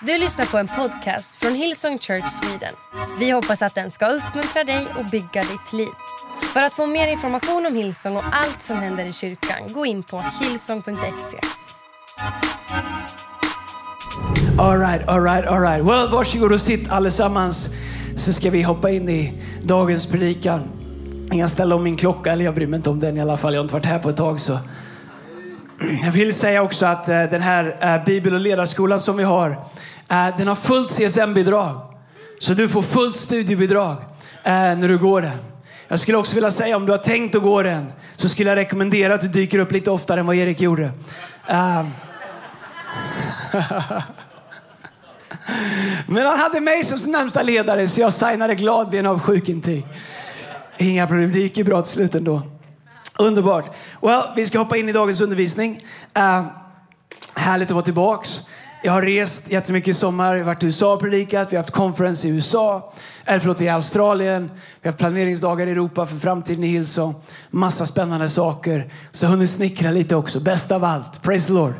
Du lyssnar på en podcast från Hillsong Church Sweden. Vi hoppas att den ska uppmuntra dig och bygga ditt liv. För att få mer information om Hillsong och allt som händer i kyrkan, gå in på hillsong.se. Alright, alright, alright. Well, varsågod och sitt allesammans så ska vi hoppa in i dagens predikan. Jag kan ställa om min klocka, eller jag bryr mig inte om den i alla fall. Jag har inte varit här på ett tag. så. Jag vill säga också att eh, den här eh, bibel och ledarskolan som vi har, eh, den har fullt CSN-bidrag. Så du får fullt studiebidrag när du går den. Jag skulle också vilja säga om du har tänkt att gå den så skulle jag rekommendera att du dyker upp lite oftare än vad Erik gjorde. Um. Men han hade mig som sin närmsta ledare så jag signade glad vid en av sjukintyg. Inga problem, det gick ju bra till slut ändå. Underbart. Well, vi ska hoppa in i dagens undervisning. Uh, härligt att vara tillbaks. Jag har rest jättemycket i sommar. Jag har varit i USA och predikat. Vi har haft konferens i USA. Eller förlåt, i Australien. Vi har haft planeringsdagar i Europa för framtiden i Hillsong. Massa spännande saker. Så jag har hunnit snickra lite också. Bäst av allt. Praise the Lord.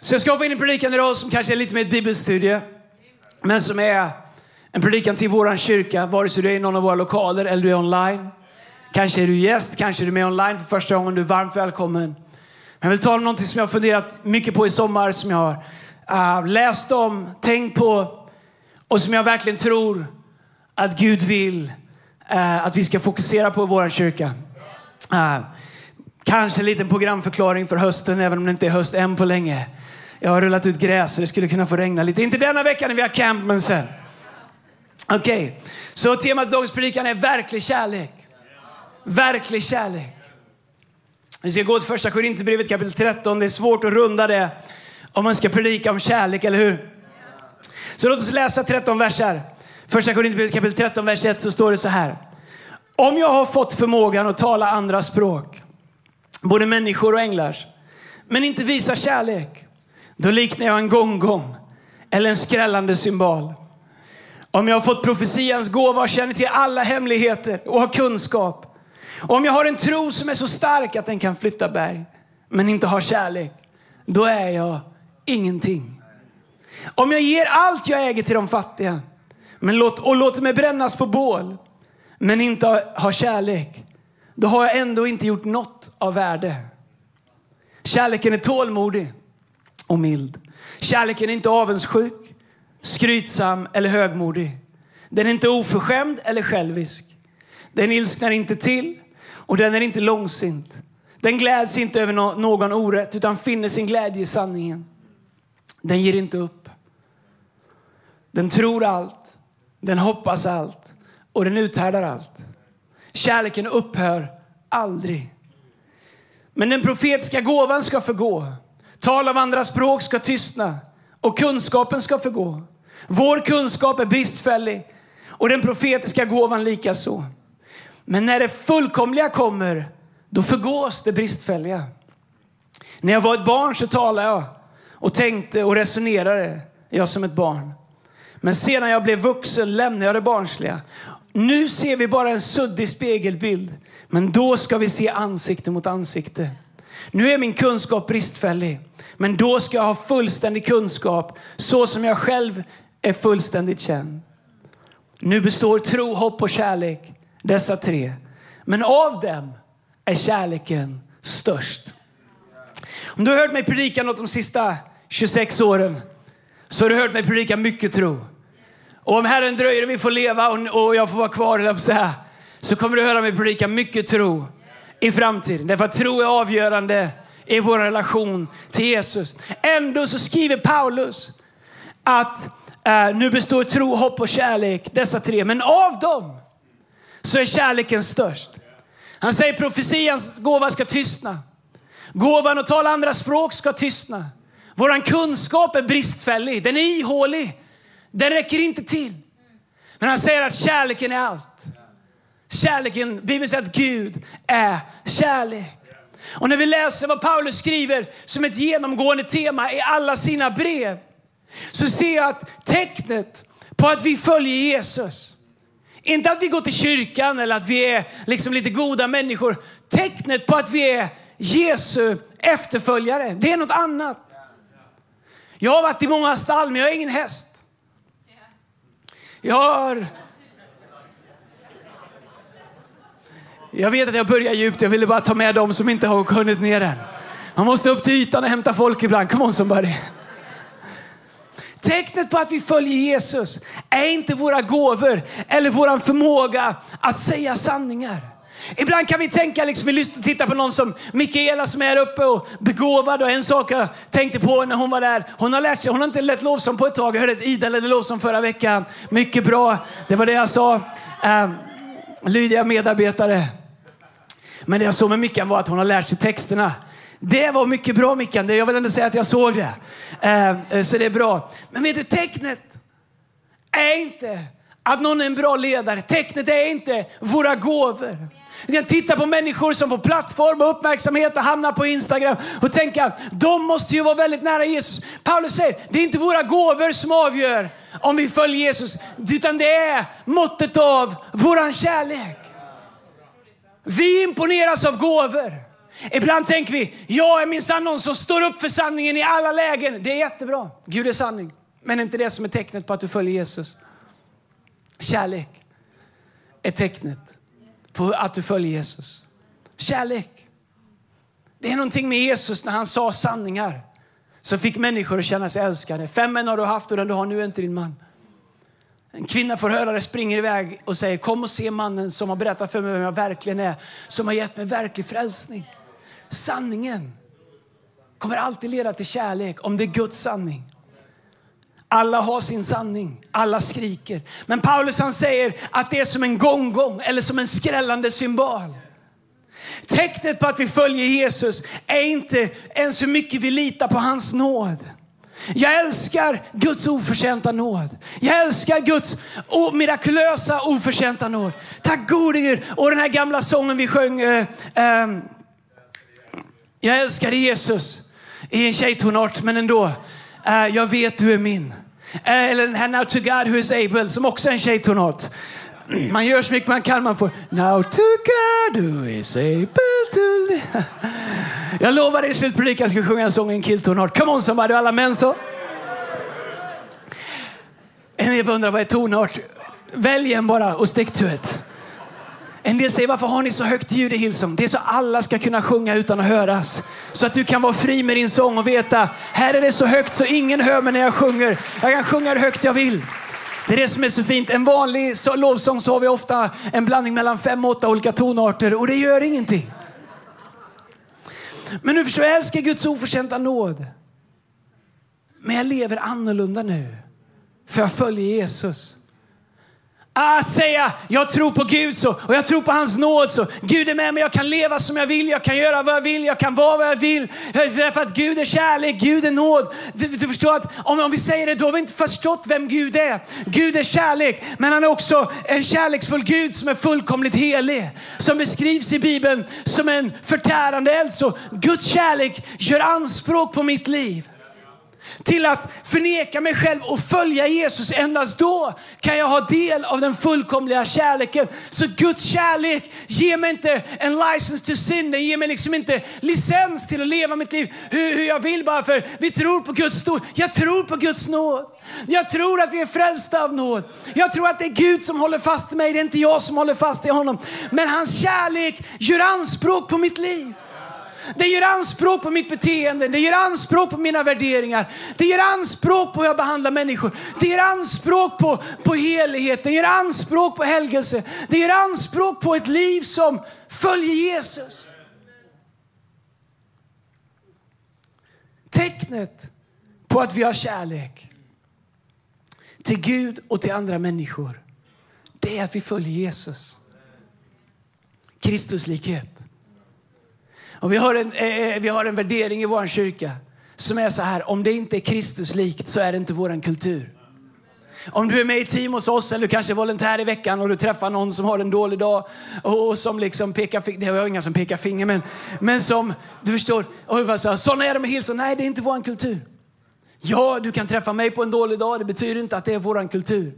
Så jag ska hoppa in i predikan idag som kanske är lite mer ett bibelstudie. Men som är en predikan till våran kyrka. Vare sig du är i någon av våra lokaler eller du är online. Kanske är du gäst, kanske är du med online för första gången. Du är varmt välkommen. Jag vill tala om något som jag har funderat mycket på i sommar, som jag har uh, läst om, tänkt på och som jag verkligen tror att Gud vill uh, att vi ska fokusera på i vår kyrka. Uh, kanske en liten programförklaring för hösten, även om det inte är höst än på länge. Jag har rullat ut gräs så det skulle kunna få regna lite. Inte denna vecka när vi har camp, men sen. Okej, okay. så temat dagens predikan är verklig kärlek. Verklig kärlek. Vi ska gå till första Korinthierbrevet kapitel 13. Det är svårt att runda det om man ska predika om kärlek, eller hur? Så låt oss läsa 13 verser. Första Korinthierbrevet kapitel 13, vers 1 så står det så här. Om jag har fått förmågan att tala andra språk, både människor och änglars, men inte visar kärlek, då liknar jag en gonggong eller en skrällande symbol. Om jag har fått profetians gåva och känner till alla hemligheter och har kunskap, om jag har en tro som är så stark att den kan flytta berg, men inte har kärlek, då är jag ingenting. Om jag ger allt jag äger till de fattiga men låt, och låter mig brännas på bål, men inte har kärlek, då har jag ändå inte gjort något av värde. Kärleken är tålmodig och mild. Kärleken är inte avundsjuk, skrytsam eller högmodig. Den är inte oförskämd eller självisk. Den ilsknar inte till och den är inte långsint. Den gläds inte över någon orätt utan finner sin glädje i sanningen. Den ger inte upp. Den tror allt, den hoppas allt och den uthärdar allt. Kärleken upphör aldrig. Men den profetiska gåvan ska förgå. Tal av andra språk ska tystna och kunskapen ska förgå. Vår kunskap är bristfällig och den profetiska gåvan likaså. Men när det fullkomliga kommer, då förgås det bristfälliga. När jag var ett barn så talade jag och tänkte och resonerade, jag som ett barn. Men sedan jag blev vuxen lämnade jag det barnsliga. Nu ser vi bara en suddig spegelbild, men då ska vi se ansikte mot ansikte. Nu är min kunskap bristfällig, men då ska jag ha fullständig kunskap så som jag själv är fullständigt känd. Nu består tro, hopp och kärlek dessa tre. Men av dem är kärleken störst. Om du har hört mig predika något de sista 26 åren så har du hört mig predika mycket tro. Och om Herren dröjer och vi får leva och, jag får vara kvar, så, här, så kommer du höra mig predika mycket tro i framtiden. Därför att tro är avgörande i vår relation till Jesus. Ändå så skriver Paulus att eh, nu består tro, hopp och kärlek, dessa tre. Men av dem så är kärleken störst. Han säger profetians gåva ska tystna. Gåvan att tala andra språk ska tystna. Vår kunskap är bristfällig, den är ihålig. Den räcker inte till. Men han säger att kärleken är allt. Kärleken, Bibeln säger att Gud är kärlek. Och när vi läser vad Paulus skriver som ett genomgående tema i alla sina brev så ser jag att tecknet på att vi följer Jesus inte att vi går till kyrkan eller att vi är liksom lite goda människor. Tecknet på att vi är Jesu efterföljare, det är något annat. Jag har varit i många stall, men jag är ingen häst. Jag har... Jag vet att jag börjar djupt. Jag ville bara ta med dem som inte har hunnit ner än. Man måste upp till ytan och hämta folk ibland. Kom on somebody. Tecknet på att vi följer Jesus är inte våra gåvor eller vår förmåga att säga sanningar. Ibland kan vi tänka, liksom, vi tittar på någon som Mikaela som är uppe och begåvad. Och en sak jag tänkte på när hon var där, hon har lärt sig, hon har inte lett lovsång på ett tag. Jag hörde ett Ida ledde lovsång förra veckan. Mycket bra, det var det jag sa. Uh, lydiga medarbetare. Men det jag såg med Mickan var att hon har lärt sig texterna. Det var mycket bra Mickan, jag vill ändå säga att jag såg det. Eh, eh, så det är bra. Men vet du, tecknet är inte att någon är en bra ledare. Tecknet är inte våra gåvor. Du kan titta på människor som får plattform och uppmärksamhet och hamnar på Instagram och tänka de måste ju vara väldigt nära Jesus. Paulus säger det är inte våra gåvor som avgör om vi följer Jesus utan det är måttet av våran kärlek. Vi imponeras av gåvor. Ibland tänker vi, jag är minsann någon som står upp för sanningen i alla lägen. Det är jättebra. Gud är sanning. Men inte det som är tecknet på att du följer Jesus. Kärlek är tecknet på att du följer Jesus. Kärlek. Det är någonting med Jesus när han sa sanningar som fick människor att känna sig älskade. Fem män har du haft och den du har nu är inte din man. En kvinna får höra det, springer iväg och säger kom och se mannen som har berättat för mig vem jag verkligen är. Som har gett mig verklig frälsning. Sanningen kommer alltid leda till kärlek om det är Guds sanning. Alla har sin sanning, alla skriker. Men Paulus han säger att det är som en gonggong eller som en skrällande symbol. Tecknet på att vi följer Jesus är inte ens hur mycket vi litar på hans nåd. Jag älskar Guds oförtjänta nåd. Jag älskar Guds mirakulösa oförtjänta nåd. Tack gode Gud. Och den här gamla sången vi sjöng. eh, eh, jag älskar Jesus i en tjejtonart, men ändå. Uh, jag vet du är min. Eh, eller den här Now to God who is able som också är en tjejtonart. Man gör så mycket man kan. Man får Now to God who is able to... Jag lovar dig i slutpredikan ska sjunga en sång i en killtonart. Come on somebody, alla män så. En del undrar vad är tonart? Välj en bara och stick to it. En del säger varför har ni så högt ljud i Hillsong? Det är så alla ska kunna sjunga utan att höras. Så att du kan vara fri med din sång och veta här är det så högt så ingen hör mig när jag sjunger. Jag kan sjunga hur högt jag vill. Det är det som är så fint. En vanlig lovsång så har vi ofta en blandning mellan fem och åtta olika tonarter och det gör ingenting. Men nu förstår jag, älskar Guds oförtjänta nåd. Men jag lever annorlunda nu. För jag följer Jesus. Att säga jag tror på Gud så, och jag tror på hans nåd så. Gud är med mig, jag kan leva som jag vill, jag kan göra vad jag vill, jag kan vara vad jag vill. Eh, För att Gud är kärlek, Gud är nåd. Du, du förstår att om, om vi säger det, då har vi inte förstått vem Gud är. Gud är kärlek, men han är också en kärleksfull Gud som är fullkomligt helig. Som beskrivs i Bibeln som en förtärande eld. Så Guds kärlek gör anspråk på mitt liv till att förneka mig själv och följa Jesus. Endast då kan jag ha del av den fullkomliga kärleken. Så Guds kärlek ger mig inte en license to sin. Den ger mig liksom inte licens till att leva mitt liv hur, hur jag vill bara för vi tror på Guds stor. Jag tror på Guds nåd. Jag tror att vi är frälsta av nåd. Jag tror att det är Gud som håller fast i mig. Det är inte jag som håller fast i honom. Men hans kärlek gör anspråk på mitt liv. Det gör anspråk på mitt beteende, det gör anspråk på mina värderingar. Det gör anspråk på hur jag behandlar människor. Det gör anspråk på, på helighet, det gör anspråk på helgelse. Det gör anspråk på ett liv som följer Jesus. Tecknet på att vi har kärlek till Gud och till andra människor, det är att vi följer Jesus. Kristuslikhet. Och vi, har en, eh, eh, vi har en värdering i vår kyrka som är så här, om det inte är Kristus likt så är det inte vår kultur. Om du är med i team hos oss eller du kanske är volontär i veckan och du träffar någon som har en dålig dag och, som liksom pekar finger, det har inga som pekar finger men, men som, du förstår, och bara så, sådana är de med Hillsong. Nej, det är inte vår kultur. Ja, du kan träffa mig på en dålig dag, det betyder inte att det är vår kultur.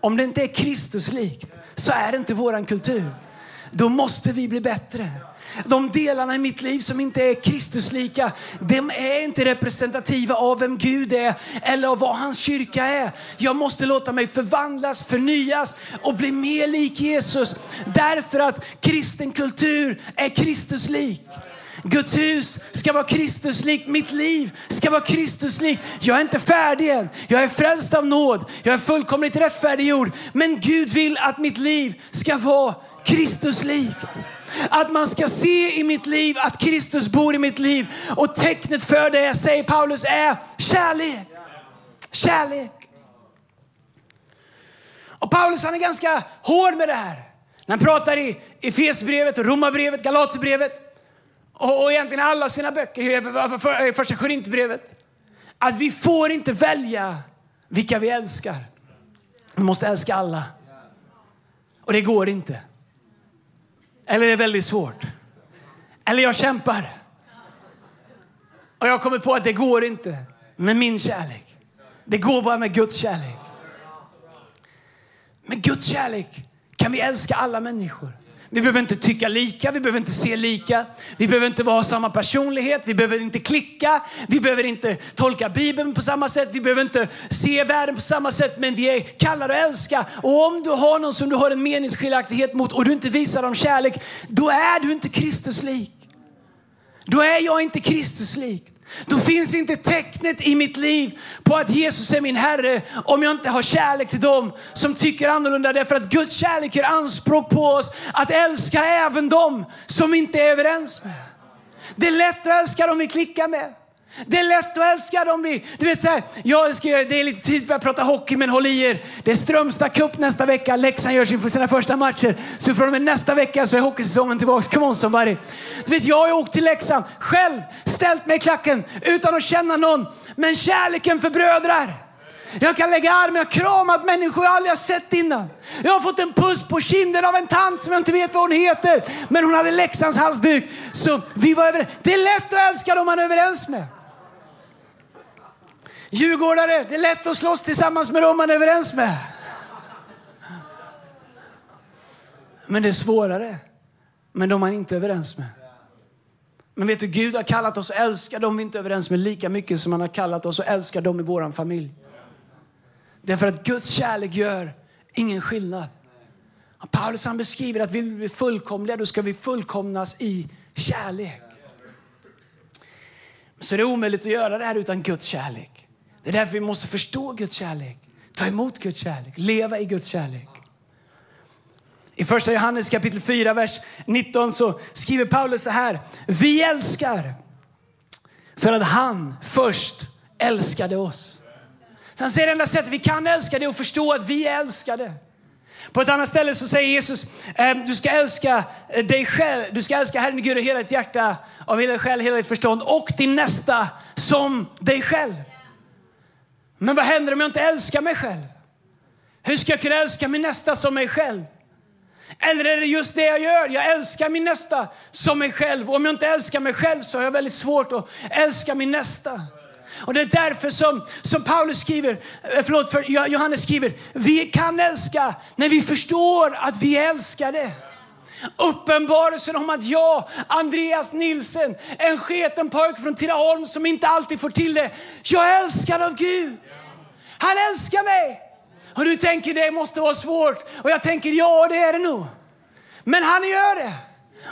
Om det inte är Kristus likt så är det inte vår kultur då måste vi bli bättre. De delarna i mitt liv som inte är Kristuslika, de är inte representativa av vem Gud är eller av vad hans kyrka är. Jag måste låta mig förvandlas, förnyas och bli mer lik Jesus. Därför att kristen kultur är Kristuslik. Guds hus ska vara Kristuslikt. Mitt liv ska vara Kristuslikt. Jag är inte färdig än. Jag är frälst av nåd. Jag är fullkomligt rättfärdiggjord. Men Gud vill att mitt liv ska vara Kristuslikt. Att man ska se i mitt liv att Kristus bor i mitt liv. Och tecknet för det, säger Paulus, är kärlek. Kärlek. Och Paulus han är ganska hård med det här. När han pratar i Efesbrevet, Romarbrevet, Galaterbrevet och, och egentligen alla sina böcker, första Korintierbrevet. Att vi får inte välja vilka vi älskar. Vi måste älska alla. Och det går inte. Eller det är väldigt svårt. Eller jag kämpar. Och jag har kommit på att det går inte med min kärlek. Det går bara med Guds kärlek. Med Guds kärlek kan vi älska alla människor. Vi behöver inte tycka lika, vi behöver inte se lika. Vi behöver inte vara samma personlighet, vi behöver inte klicka. Vi behöver inte tolka Bibeln på samma sätt, vi behöver inte se världen på samma sätt. Men vi är kallade att älska. Och om du har någon som du har en meningsskiljaktighet mot och du inte visar dem kärlek, då är du inte Kristus lik. Då är jag inte Kristus lik. Då finns inte tecknet i mitt liv på att Jesus är min Herre om jag inte har kärlek till dem som tycker annorlunda. Därför att Guds kärlek gör anspråk på oss att älska även dem som inte är överens med. Det är lätt att älska dem vi klickar med. Det är lätt att älska dem vi... Du vet så här, jag ska, det är lite tidigt att börja prata hockey men håll i er. Det är Strömstad Cup nästa vecka. Leksand gör sin, sina första matcher. Så från och med nästa vecka så är hockeysäsongen tillbaka. Come on somebody. Du vet jag har åkt till Leksand själv, ställt mig i klacken utan att känna någon. Men kärleken för brödrar. Jag kan lägga armen, jag har kramat människor jag aldrig har sett innan. Jag har fått en puss på kinden av en tant som jag inte vet vad hon heter. Men hon hade Leksands halsduk. Så vi var överens. Det är lätt att älska dem man är överens med. Djurgårdare, det är lätt att slåss tillsammans med dem man är överens med. Men det är svårare med dem man inte är överens med. Men vet du, Gud har kallat oss att älska dem vi inte är överens med lika mycket som han har kallat oss att älska dem i vår familj. Därför att Guds kärlek gör ingen skillnad. Paulus han beskriver att vill vi bli fullkomliga, då ska vi fullkomnas i kärlek. Så det är omöjligt att göra det här utan Guds kärlek. Det är därför vi måste förstå Guds kärlek, ta emot Guds kärlek, leva i Guds kärlek. I första Johannes kapitel 4, vers 19 så skriver Paulus så här. Vi älskar för att han först älskade oss. Så han säger det enda sättet vi kan älska det är att förstå att vi är älskade. På ett annat ställe så säger Jesus, ehm, du ska älska eh, dig själv, du ska älska Herren Gud av hela ditt hjärta, av hela själ, hela ditt förstånd och din nästa som dig själv. Men vad händer om jag inte älskar mig själv? Hur ska jag kunna älska min nästa som mig själv? Eller är det just det jag gör? Jag älskar min nästa som mig själv. Och om jag inte älskar mig själv så har jag väldigt svårt att älska min nästa. Och det är därför som, som Paulus skriver, eh, förlåt, för Johannes skriver, vi kan älska när vi förstår att vi är älskade. Uppenbarelsen om att jag, Andreas Nilsen, en sketen pojke från Tidaholm som inte alltid får till det. Jag är älskad av Gud. Han älskar mig. Och du tänker det måste vara svårt. Och jag tänker ja, det är det nog. Men han gör det.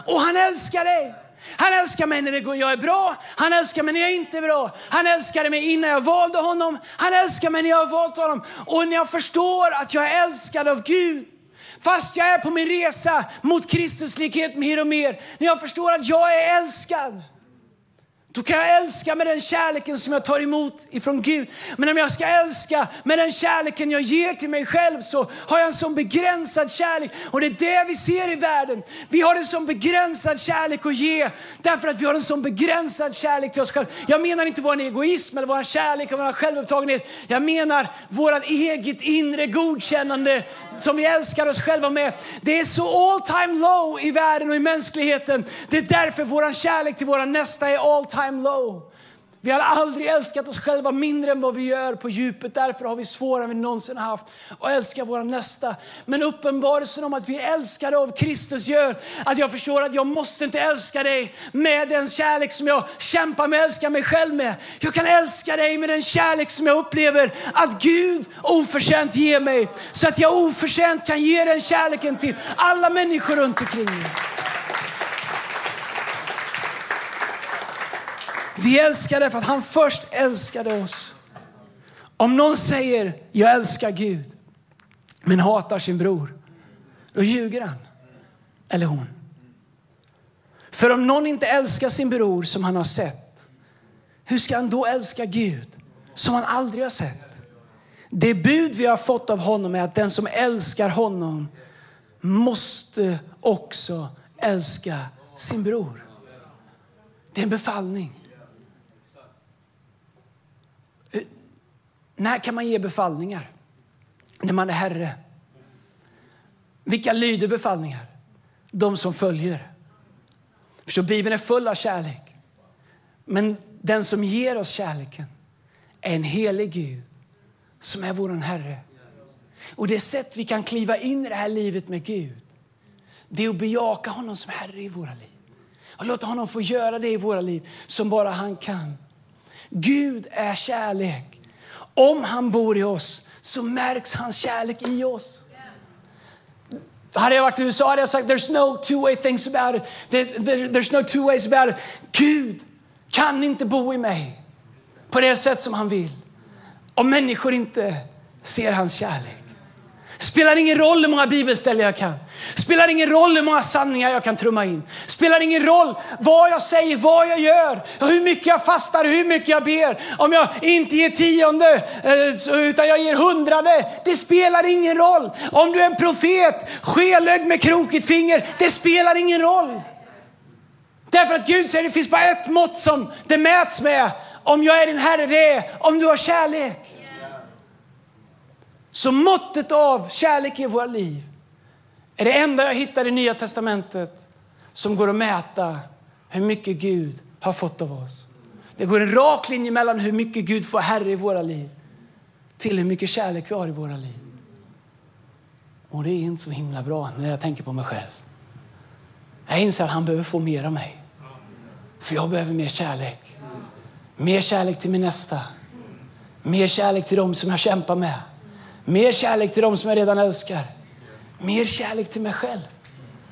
Och han älskar dig. Han älskar mig när jag är bra, han älskar mig när jag inte är bra. Han älskade mig innan jag valde honom, han älskar mig när jag har valt honom. Och när jag förstår att jag är älskad av Gud, fast jag är på min resa mot Kristuslikhet mer och mer, när jag förstår att jag är älskad, då kan jag älska med den kärleken som jag tar emot ifrån Gud. Men om jag ska älska med den kärleken jag ger till mig själv så har jag en sån begränsad kärlek. Och det är det vi ser i världen. Vi har en sån begränsad kärlek att ge därför att vi har en sån begränsad kärlek till oss själva. Jag menar inte vår egoism eller vår kärlek och vår självupptagenhet. Jag menar vårt eget inre godkännande som vi älskar oss själva med. Det är så all time low i världen och i mänskligheten. Det är därför vår kärlek till vår nästa är all time low. Vi har aldrig älskat oss själva mindre än vad vi gör på djupet. Därför har vi svårare än vi någonsin haft att älska våra nästa. Men uppenbarelsen om att vi är älskade av Kristus gör att jag förstår att jag måste inte älska dig med den kärlek som jag kämpar med att älska mig själv med. Jag kan älska dig med den kärlek som jag upplever att Gud oförtjänt ger mig. Så att jag oförtjänt kan ge den kärleken till alla människor runt omkring mig. Vi älskar därför att han först älskade oss. Om någon säger jag älskar Gud men hatar sin bror, då ljuger han. Eller hon. För om någon inte älskar sin bror som han har sett, hur ska han då älska Gud som han aldrig har sett? Det bud vi har fått av honom är att den som älskar honom måste också älska sin bror. Det är en befallning. När kan man ge befallningar? När man är herre. Vilka lyder befallningar? De som följer. Så Bibeln är full av kärlek. Men den som ger oss kärleken är en helig Gud som är vår Herre. Och det sätt vi kan kliva in i det här livet med Gud det är att bejaka honom som Herre i våra liv. Och låta honom få göra det i våra liv som bara han kan. Gud är kärlek. Om han bor i oss så märks hans kärlek i oss. Hade jag varit i USA hade jag sagt there's no two way things about it. there's no two ways about it. Gud kan inte bo i mig på det sätt som han vill om människor inte ser hans kärlek. Spelar ingen roll hur många bibelställen jag kan. Spelar ingen roll hur många sanningar jag kan trumma in. Spelar ingen roll vad jag säger, vad jag gör, hur mycket jag fastar, hur mycket jag ber. Om jag inte ger tionde eh, utan jag ger hundrade. Det spelar ingen roll. Om du är en profet, skelögd med krokigt finger. Det spelar ingen roll. Därför att Gud säger att det finns bara ett mått som det mäts med. Om jag är din Herre, det är om du har kärlek. Så måttet av kärlek i våra liv är det enda jag hittar i Nya Testamentet som går att mäta hur mycket Gud har fått av oss. Det går en rak linje mellan hur mycket Gud får Herre i våra liv till hur mycket kärlek vi har i våra liv. Och det är inte så himla bra när jag tänker på mig själv. Jag inser att han behöver få mer av mig. För jag behöver mer kärlek. Mer kärlek till min nästa. Mer kärlek till dem som jag kämpar med. Mer kärlek till dem som jag redan älskar. Mer kärlek till mig själv.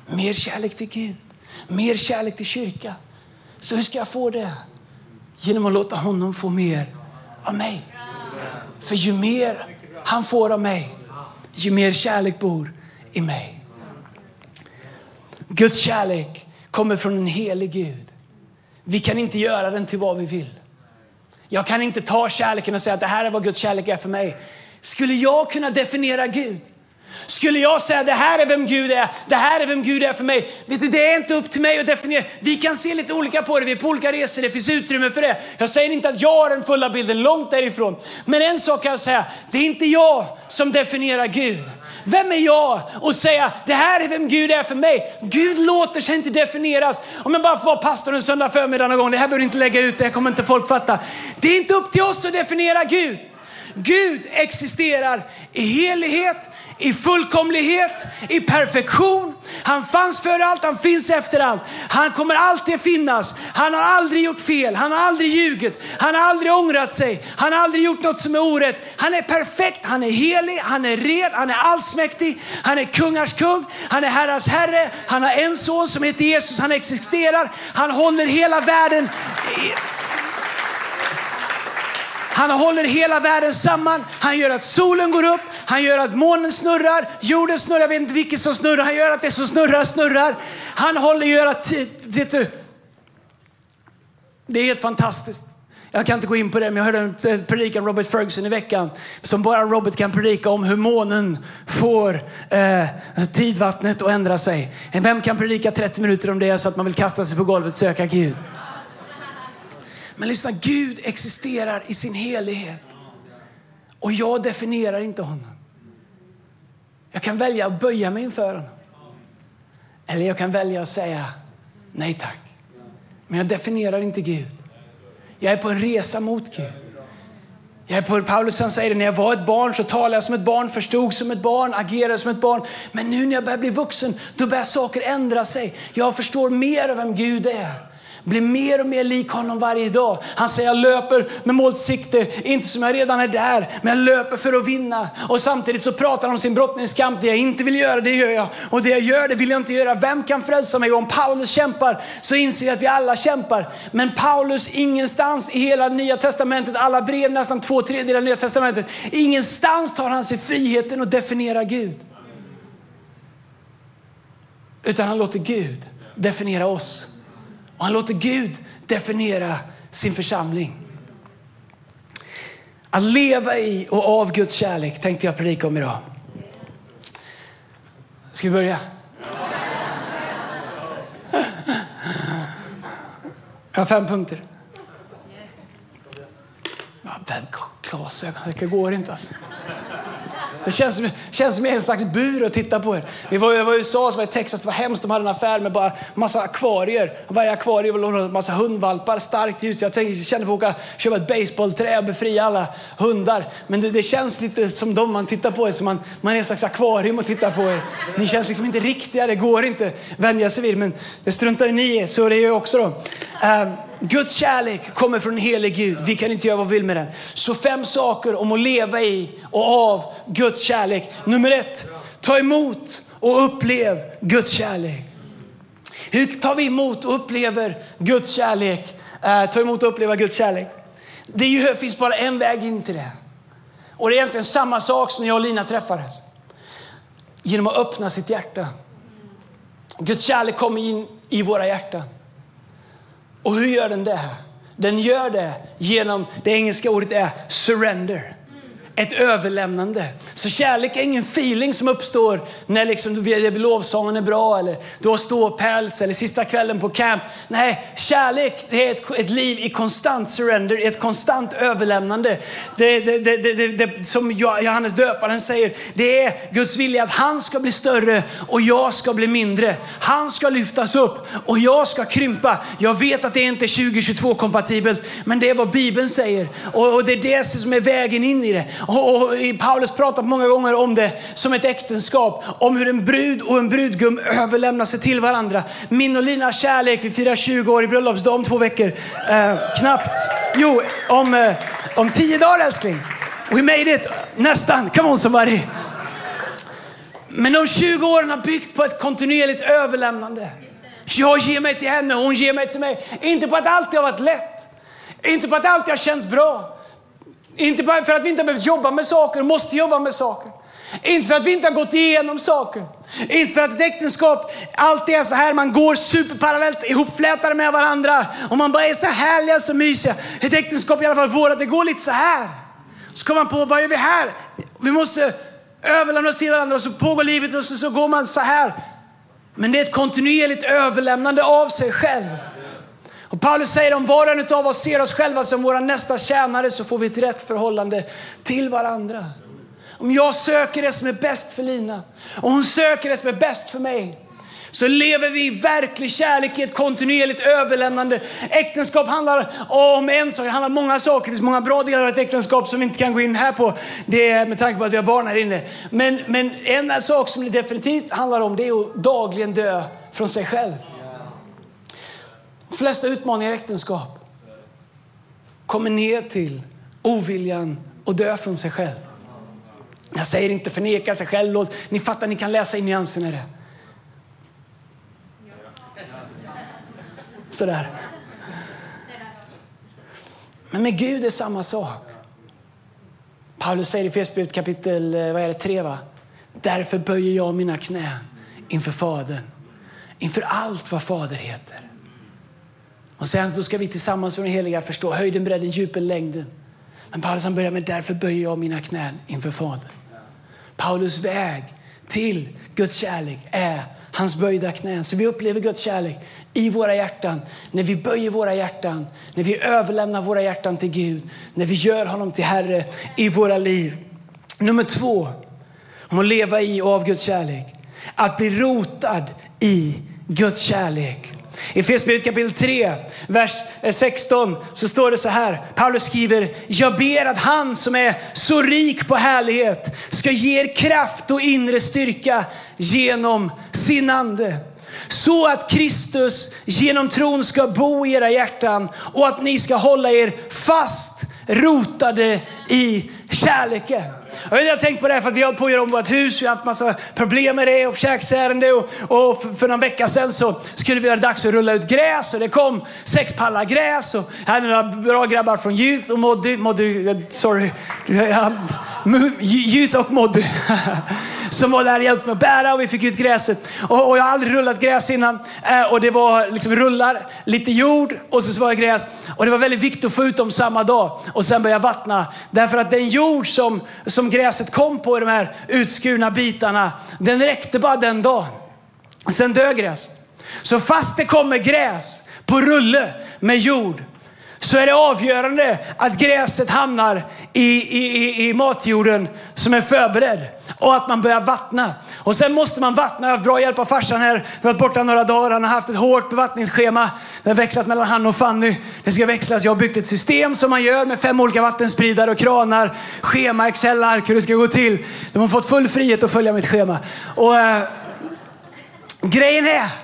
Mer kärlek till Gud. Mer kärlek till kyrkan. Så hur ska jag få det? Genom att låta honom få mer av mig. För ju mer han får av mig, ju mer kärlek bor i mig. Guds kärlek kommer från en helig Gud. Vi kan inte göra den till vad vi vill. Jag kan inte ta kärleken och säga att det här är vad Guds kärlek är för mig. Skulle jag kunna definiera Gud? Skulle jag säga det här är vem Gud är, det här är vem Gud är för mig. Vet du, det är inte upp till mig att definiera. Vi kan se lite olika på det, vi är på olika resor, det finns utrymme för det. Jag säger inte att jag har den fulla bilden, långt därifrån. Men en sak kan jag säga, det är inte jag som definierar Gud. Vem är jag att säga det här är vem Gud är för mig? Gud låter sig inte definieras. Om jag bara får vara pastor en söndag förmiddag någon gång, det här behöver du inte lägga ut, det kommer inte folk fatta. Det är inte upp till oss att definiera Gud. Gud existerar i helighet, i fullkomlighet, i perfektion. Han fanns före allt, han finns efter allt. Han kommer alltid finnas. Han har aldrig gjort fel, han har aldrig ljugit, han har aldrig ångrat sig, han har aldrig gjort något som är orätt. Han är perfekt, han är helig, han är ren, han är allsmäktig, han är kungars kung, han är herrars herre, han har en son som heter Jesus, han existerar, han håller hela världen han håller hela världen samman. Han gör att solen går upp, han gör att månen snurrar, jorden snurrar, jag vet inte vilket som snurrar. Han gör att det som snurrar snurrar. Han håller gör att, vet du, det är helt fantastiskt. Jag kan inte gå in på det, men jag hörde en predikan Robert Ferguson i veckan som bara Robert kan predika om hur månen får eh, tidvattnet att ändra sig. Vem kan predika 30 minuter om det så att man vill kasta sig på golvet och söka Gud? Men lyssna, Gud existerar i sin helighet. Och jag definierar inte honom. Jag kan välja att böja mig inför honom. Eller jag kan välja att säga nej tack. Men jag definierar inte Gud. Jag är på en resa mot Gud. Jag är på, Paulus han säger det, när jag var ett barn så talade jag som ett barn, förstod som ett barn, agerade som ett barn. Men nu när jag börjar bli vuxen, då börjar saker ändra sig. Jag förstår mer av vem Gud är blir mer och mer lik honom varje dag. Han säger jag löper med målsikte, inte som jag redan är där, men jag löper för att vinna. Och samtidigt så pratar han om sin brottningskamp. Det jag inte vill göra, det gör jag. Och det jag gör, det vill jag inte göra. Vem kan frälsa mig? Och om Paulus kämpar så inser jag att vi alla kämpar. Men Paulus, ingenstans i hela nya testamentet, alla brev, nästan två tredjedelar av nya testamentet, ingenstans tar han sig friheten att definiera Gud. Utan han låter Gud definiera oss. Och han låter Gud definiera sin församling. Att leva i och av Guds kärlek tänkte jag predika om idag. Ska vi börja? Jag har fem punkter. Ja, den glasögon, det går inte alltså. Det känns som, känns som jag är en slags bur att titta på er. Vi var, jag var i USA, så var i Texas, det var hemskt. De hade en affär med bara massa akvarier. Varje akvarium var en massa hundvalpar, starkt ljus. Jag tänkte, jag kände för att åka, köpa ett baseballträ och befria alla hundar. Men det, det, känns lite som de man tittar på er, som man, man är en slags akvarium och tittar på er. Ni känns liksom inte riktiga, det går inte vänja sig vid. Men det struntar ju ni i, så det gör jag också då. Um, Guds kärlek kommer från en helig Gud. Vi kan inte göra vad vi vill med den. Så fem saker om att leva i och av Guds kärlek. Nummer ett, ta emot och upplev Guds kärlek. Hur tar vi emot och upplever Guds kärlek? Eh, ta emot och uppleva Guds kärlek. Det finns bara en väg in till det. Och det är egentligen samma sak som när jag och Lina träffades. Genom att öppna sitt hjärta. Guds kärlek kommer in i våra hjärtan. Och hur gör den det? Den gör det genom, det engelska ordet är surrender ett överlämnande. Så kärlek är ingen feeling som uppstår när liksom lovsången är bra eller du har ståpäls eller sista kvällen på camp. Nej, kärlek är ett, ett liv i konstant surrender, ett konstant överlämnande. Det, det, det, det, som Johannes döparen säger, det är Guds vilja att han ska bli större och jag ska bli mindre. Han ska lyftas upp och jag ska krympa. Jag vet att det inte är 2022 kompatibelt, men det är vad Bibeln säger och, och det är det som är vägen in i det. Och, Paulus pratat många gånger om det som ett äktenskap. Om hur en brud och en brudgum överlämnar sig till varandra. Min och Linas kärlek, vi firar 20 år i bröllopsdag om två veckor. Eh, knappt. Jo, om, eh, om tio dagar älskling. We made it. Nästan. Come on somebody. Men de 20 åren har byggt på ett kontinuerligt överlämnande. Jag ger mig till henne hon ger mig till mig. Inte på att allt har varit lätt. Inte på att allt har känts bra. Inte bara för att vi inte har behövt jobba med saker, måste jobba med saker. Inte för att vi inte har gått igenom saker. Inte för att ett äktenskap alltid är så här, man går superparallellt ihopflätade med varandra och man bara är så härliga, så mysiga. Ett äktenskap, i alla fall vårat, det går lite så här. Så kommer man på, vad gör vi här? Vi måste överlämna oss till varandra och så pågår livet och så, så går man så här. Men det är ett kontinuerligt överlämnande av sig själv. Och Paulus säger om var och en av oss ser oss själva som våra nästa tjänare så får vi ett rätt förhållande till varandra. Om jag söker det som är bäst för Lina och hon söker det som är bäst för mig så lever vi i verklig kärlek i ett kontinuerligt överlämnande. Äktenskap handlar om en sak, det handlar om många saker. Det finns många bra delar av ett äktenskap som vi inte kan gå in här på det är med tanke på att vi har barn här inne. Men, men en sak som det definitivt handlar om det är att dagligen dö från sig själv. De flesta utmaningar i äktenskap kommer ner till oviljan att dö från sig själv. Jag säger inte förneka sig själv. Ni fattar, ni kan läsa in nyanserna i det. Sådär. Men med Gud är samma sak. Paulus säger i Efesierbrevet kapitel eh, vad är det, 3. Va? Därför böjer jag mina knän inför Fadern, inför allt vad Fader heter. Och sen då ska vi tillsammans med den heliga förstå höjden, bredden, djupen, längden. Men Paulus han börjar med därför böjer jag mina knän inför Fadern. Paulus väg till Guds kärlek är hans böjda knän. Så vi upplever Guds kärlek i våra hjärtan, när vi böjer våra hjärtan, när vi överlämnar våra hjärtan till Gud, när vi gör honom till Herre i våra liv. Nummer två, om att leva i och av Guds kärlek. Att bli rotad i Guds kärlek. I Efesierbrevet kapitel 3, vers eh, 16 så står det så här. Paulus skriver, jag ber att han som är så rik på härlighet ska ge er kraft och inre styrka genom sin ande. Så att Kristus genom tron ska bo i era hjärtan och att ni ska hålla er fast rotade i kärleken. Jag har tänkt på det här för att vi har på att göra om vårt hus. Vi har haft massa problem med det och försäkringsärende. Och, och för, någon vecka sedan så skulle vi göra dags att rulla ut gräs och det kom sex pallar gräs. Och jag hade några bra grabbar från Youth och Moddy. Moddy sorry. Youth och Moddy. som var där och hjälpte mig att bära och vi fick ut gräset. Och, och jag har aldrig rullat gräs innan. Eh, och det var liksom rullar, lite jord och så var det gräs. Och det var väldigt viktigt att få ut dem samma dag och sen börja vattna. Därför att den jord som, som gräset kom på i de här utskurna bitarna, den räckte bara den dagen. Sen dög gräs. Så fast det kommer gräs på rulle med jord så är det avgörande att gräset hamnar i, i, i, matjorden som är förberedd och att man börjar vattna. Och sen måste man vattna. Jag har bra hjälp av farsan här. Vi har varit borta några dagar. Han har haft ett hårt bevattningsschema. Det har växlat mellan han och Fanny. Det ska växlas. Jag har byggt ett system som man gör med fem olika vattenspridare och kranar, schema, Excel-ark hur det ska gå till. De har fått full frihet att följa mitt schema. Och, äh, grejen är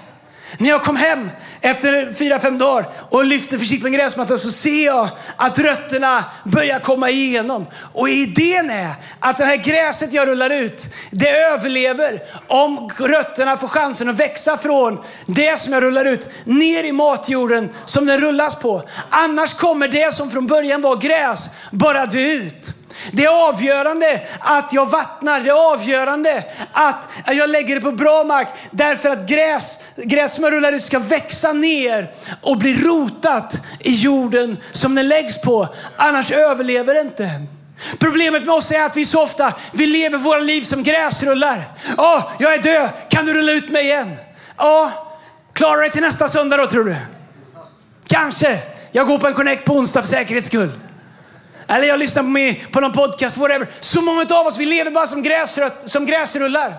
när jag kom hem efter fyra, fem dagar och lyfte försiktigt på en gräsmatta så ser jag att rötterna börjar komma igenom. Och idén är att det här gräset jag rullar ut, det överlever om rötterna får chansen att växa från det som jag rullar ut ner i matjorden som den rullas på. Annars kommer det som från början var gräs bara dö ut. Det är avgörande att jag vattnar. Det är avgörande att jag lägger det på bra mark. Därför att gräs, gräs som jag rullar ut ska växa ner och bli rotat i jorden som den läggs på. Annars överlever det inte. Problemet med oss är att vi så ofta vi lever våra liv som gräsrullar. Ja, oh, jag är död. Kan du rulla ut mig igen? Ja, oh, klarar dig till nästa söndag då tror du? Kanske. Jag går på en connect på onsdag för säkerhets skull. Eller jag lyssnar på, mig, på någon podcast, whatever. Så många av oss, vi lever bara som, gräsröt, som gräsrullar.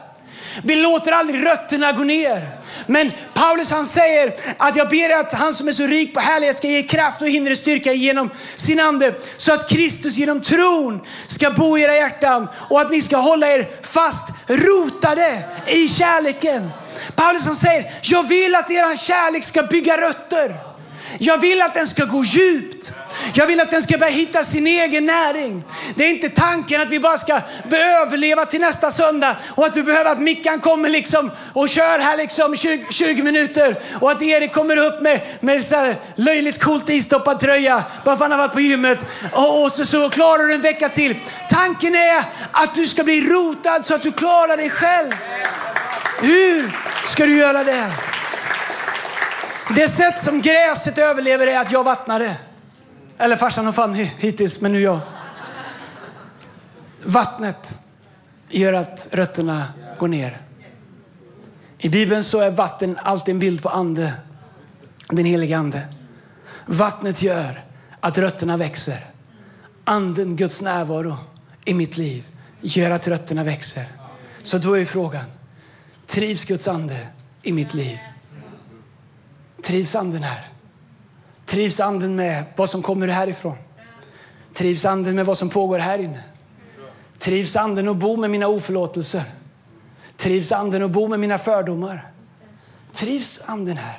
Vi låter aldrig rötterna gå ner. Men Paulus han säger att jag ber att han som är så rik på härlighet ska ge kraft och inre styrka genom sin ande. Så att Kristus genom tron ska bo i era hjärtan och att ni ska hålla er fast rotade i kärleken. Paulus han säger, jag vill att er kärlek ska bygga rötter. Jag vill att den ska gå djupt. Jag vill att den ska börja hitta sin egen näring. Det är inte tanken att vi bara ska överleva till nästa söndag och att du behöver att Mickan kommer liksom och kör här liksom 20, 20 minuter och att Erik kommer upp med, med så här löjligt coolt istoppad tröja bara för att han har varit på gymmet och, och så, så klarar du en vecka till. Tanken är att du ska bli rotad så att du klarar dig själv. Hur ska du göra det? Det sätt som gräset överlever är att jag vattnar det. Eller farsan och Fanny hittills, men nu jag. Vattnet gör att rötterna går ner. I Bibeln så är vatten alltid en bild på ande, den heliga ande. Vattnet gör att rötterna växer. Anden, Guds närvaro i mitt liv gör att rötterna växer. Så då är frågan, trivs Guds ande i mitt liv? Trivs anden här? Trivs anden med vad som kommer härifrån? Trivs anden med vad som pågår här inne? Trivs anden att bo med mina oförlåtelser? Trivs anden att bo med mina fördomar? Trivs anden här?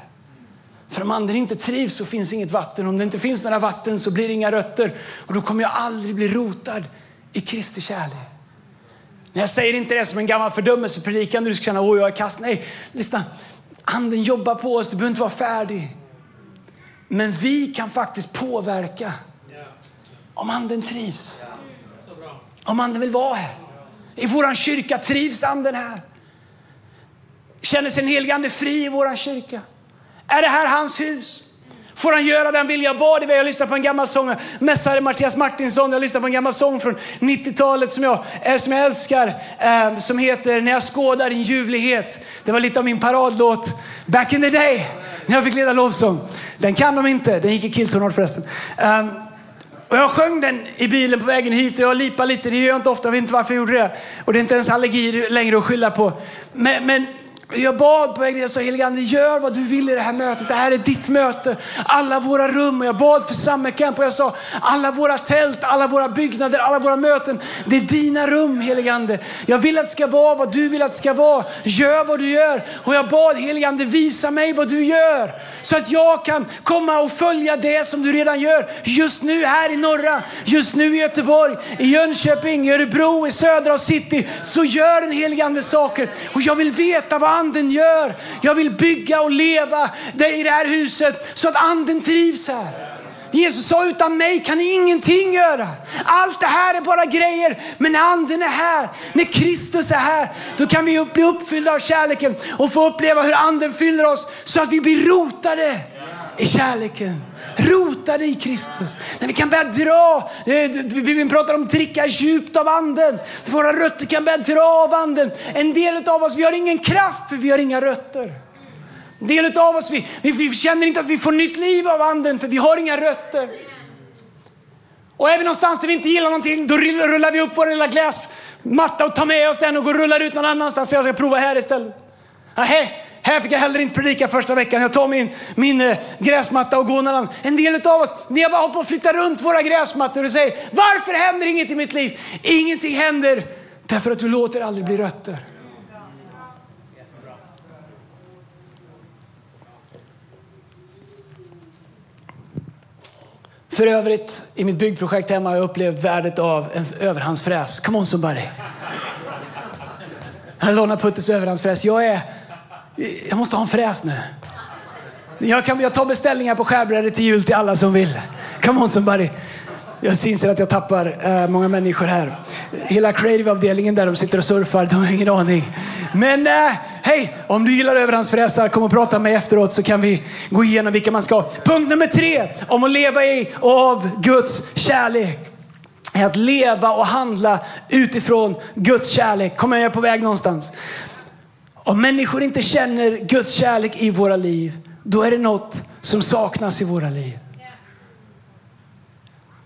För om anden inte trivs så finns inget vatten. Om det inte finns några vatten så blir det inga rötter. Och då kommer jag aldrig bli rotad i Kristi kärlek. jag säger inte det som en gammal fördömelsepredikan du ska känna åh jag är kast. Nej, lyssna. Anden jobbar på oss. Du behöver inte vara färdig. Men vi kan faktiskt påverka om anden trivs. Om anden vill vara här. I vår kyrka trivs anden här. Känner sig en helig ande fri i vår kyrka? Är det här hans hus? Får han göra den Jag bad Jag lyssnade på en gammal sång, mässare Mattias Martinsson. Jag lyssnade på en gammal sång från 90-talet som jag, eh, som jag älskar. Eh, som heter När jag skådar din ljuvlighet. Det var lite av min paradlåt back in the day. När jag fick leda lovsång. Den kan de inte. Den gick i killtonor förresten. Um, och jag sjöng den i bilen på vägen hit och jag lipade lite. Det gör jag inte ofta. Jag vet inte varför jag gjorde det. Och det är inte ens allergi längre att skylla på. Men, men jag bad på vägen jag sa helige gör vad du vill i det här mötet. Det här är ditt möte. Alla våra rum. Och jag bad för Summer Camp och jag sa, alla våra tält, alla våra byggnader, alla våra möten. Det är dina rum helige Jag vill att det ska vara vad du vill att det ska vara. Gör vad du gör. Och jag bad helige visa mig vad du gör. Så att jag kan komma och följa det som du redan gör. Just nu här i norra, just nu i Göteborg, i Jönköping, i Örebro, i södra och city. Så gör den helige Ande saker. Och jag vill veta vad anden gör. Jag vill bygga och leva i det här huset så att anden trivs här. Jesus sa utan mig kan ni ingenting göra. Allt det här är bara grejer. Men när anden är här, när Kristus är här, då kan vi bli uppfyllda av kärleken och få uppleva hur anden fyller oss så att vi blir rotade i kärleken. Rotade i Kristus. När vi kan börja dra, eh, vi pratar om dricka djupt av anden. Våra rötter kan börja dra av anden. En del av oss, vi har ingen kraft för vi har inga rötter. En del av oss, vi, vi, vi känner inte att vi får nytt liv av anden för vi har inga rötter. Och även någonstans där vi inte gillar någonting, då rullar vi upp vår lilla gräsmatta och tar med oss den och går och rullar ut någon annanstans. Jag ska prova här istället. Aha, här fick jag heller inte predika första veckan. Jag tar min, min eh, gräsmatta och går någon annan. En del av oss, ni har bara hållit på att flytta runt våra gräsmattor och säger varför händer inget i mitt liv? Ingenting händer därför att du låter aldrig bli rötter. För övrigt, i mitt byggprojekt hemma har jag upplevt värdet av en överhandsfräs. Come on somebody. Jag lånar Puttes överhandsfräs. Jag är jag måste ha en fräs nu. Jag, kan, jag tar beställningar på skärbrädor till jul till alla som vill. Come on somebody. Jag inser att jag tappar uh, många människor här. Hela creative-avdelningen där de sitter och surfar, de har ingen aning. Men uh, hej, om du gillar överhandsfräsar, kom och prata med mig efteråt så kan vi gå igenom vilka man ska ha. Punkt nummer tre, om att leva i och av Guds kärlek. Är att leva och handla utifrån Guds kärlek. Kommer jag på väg någonstans? Om människor inte känner Guds kärlek i våra liv, då är det något som saknas i våra liv.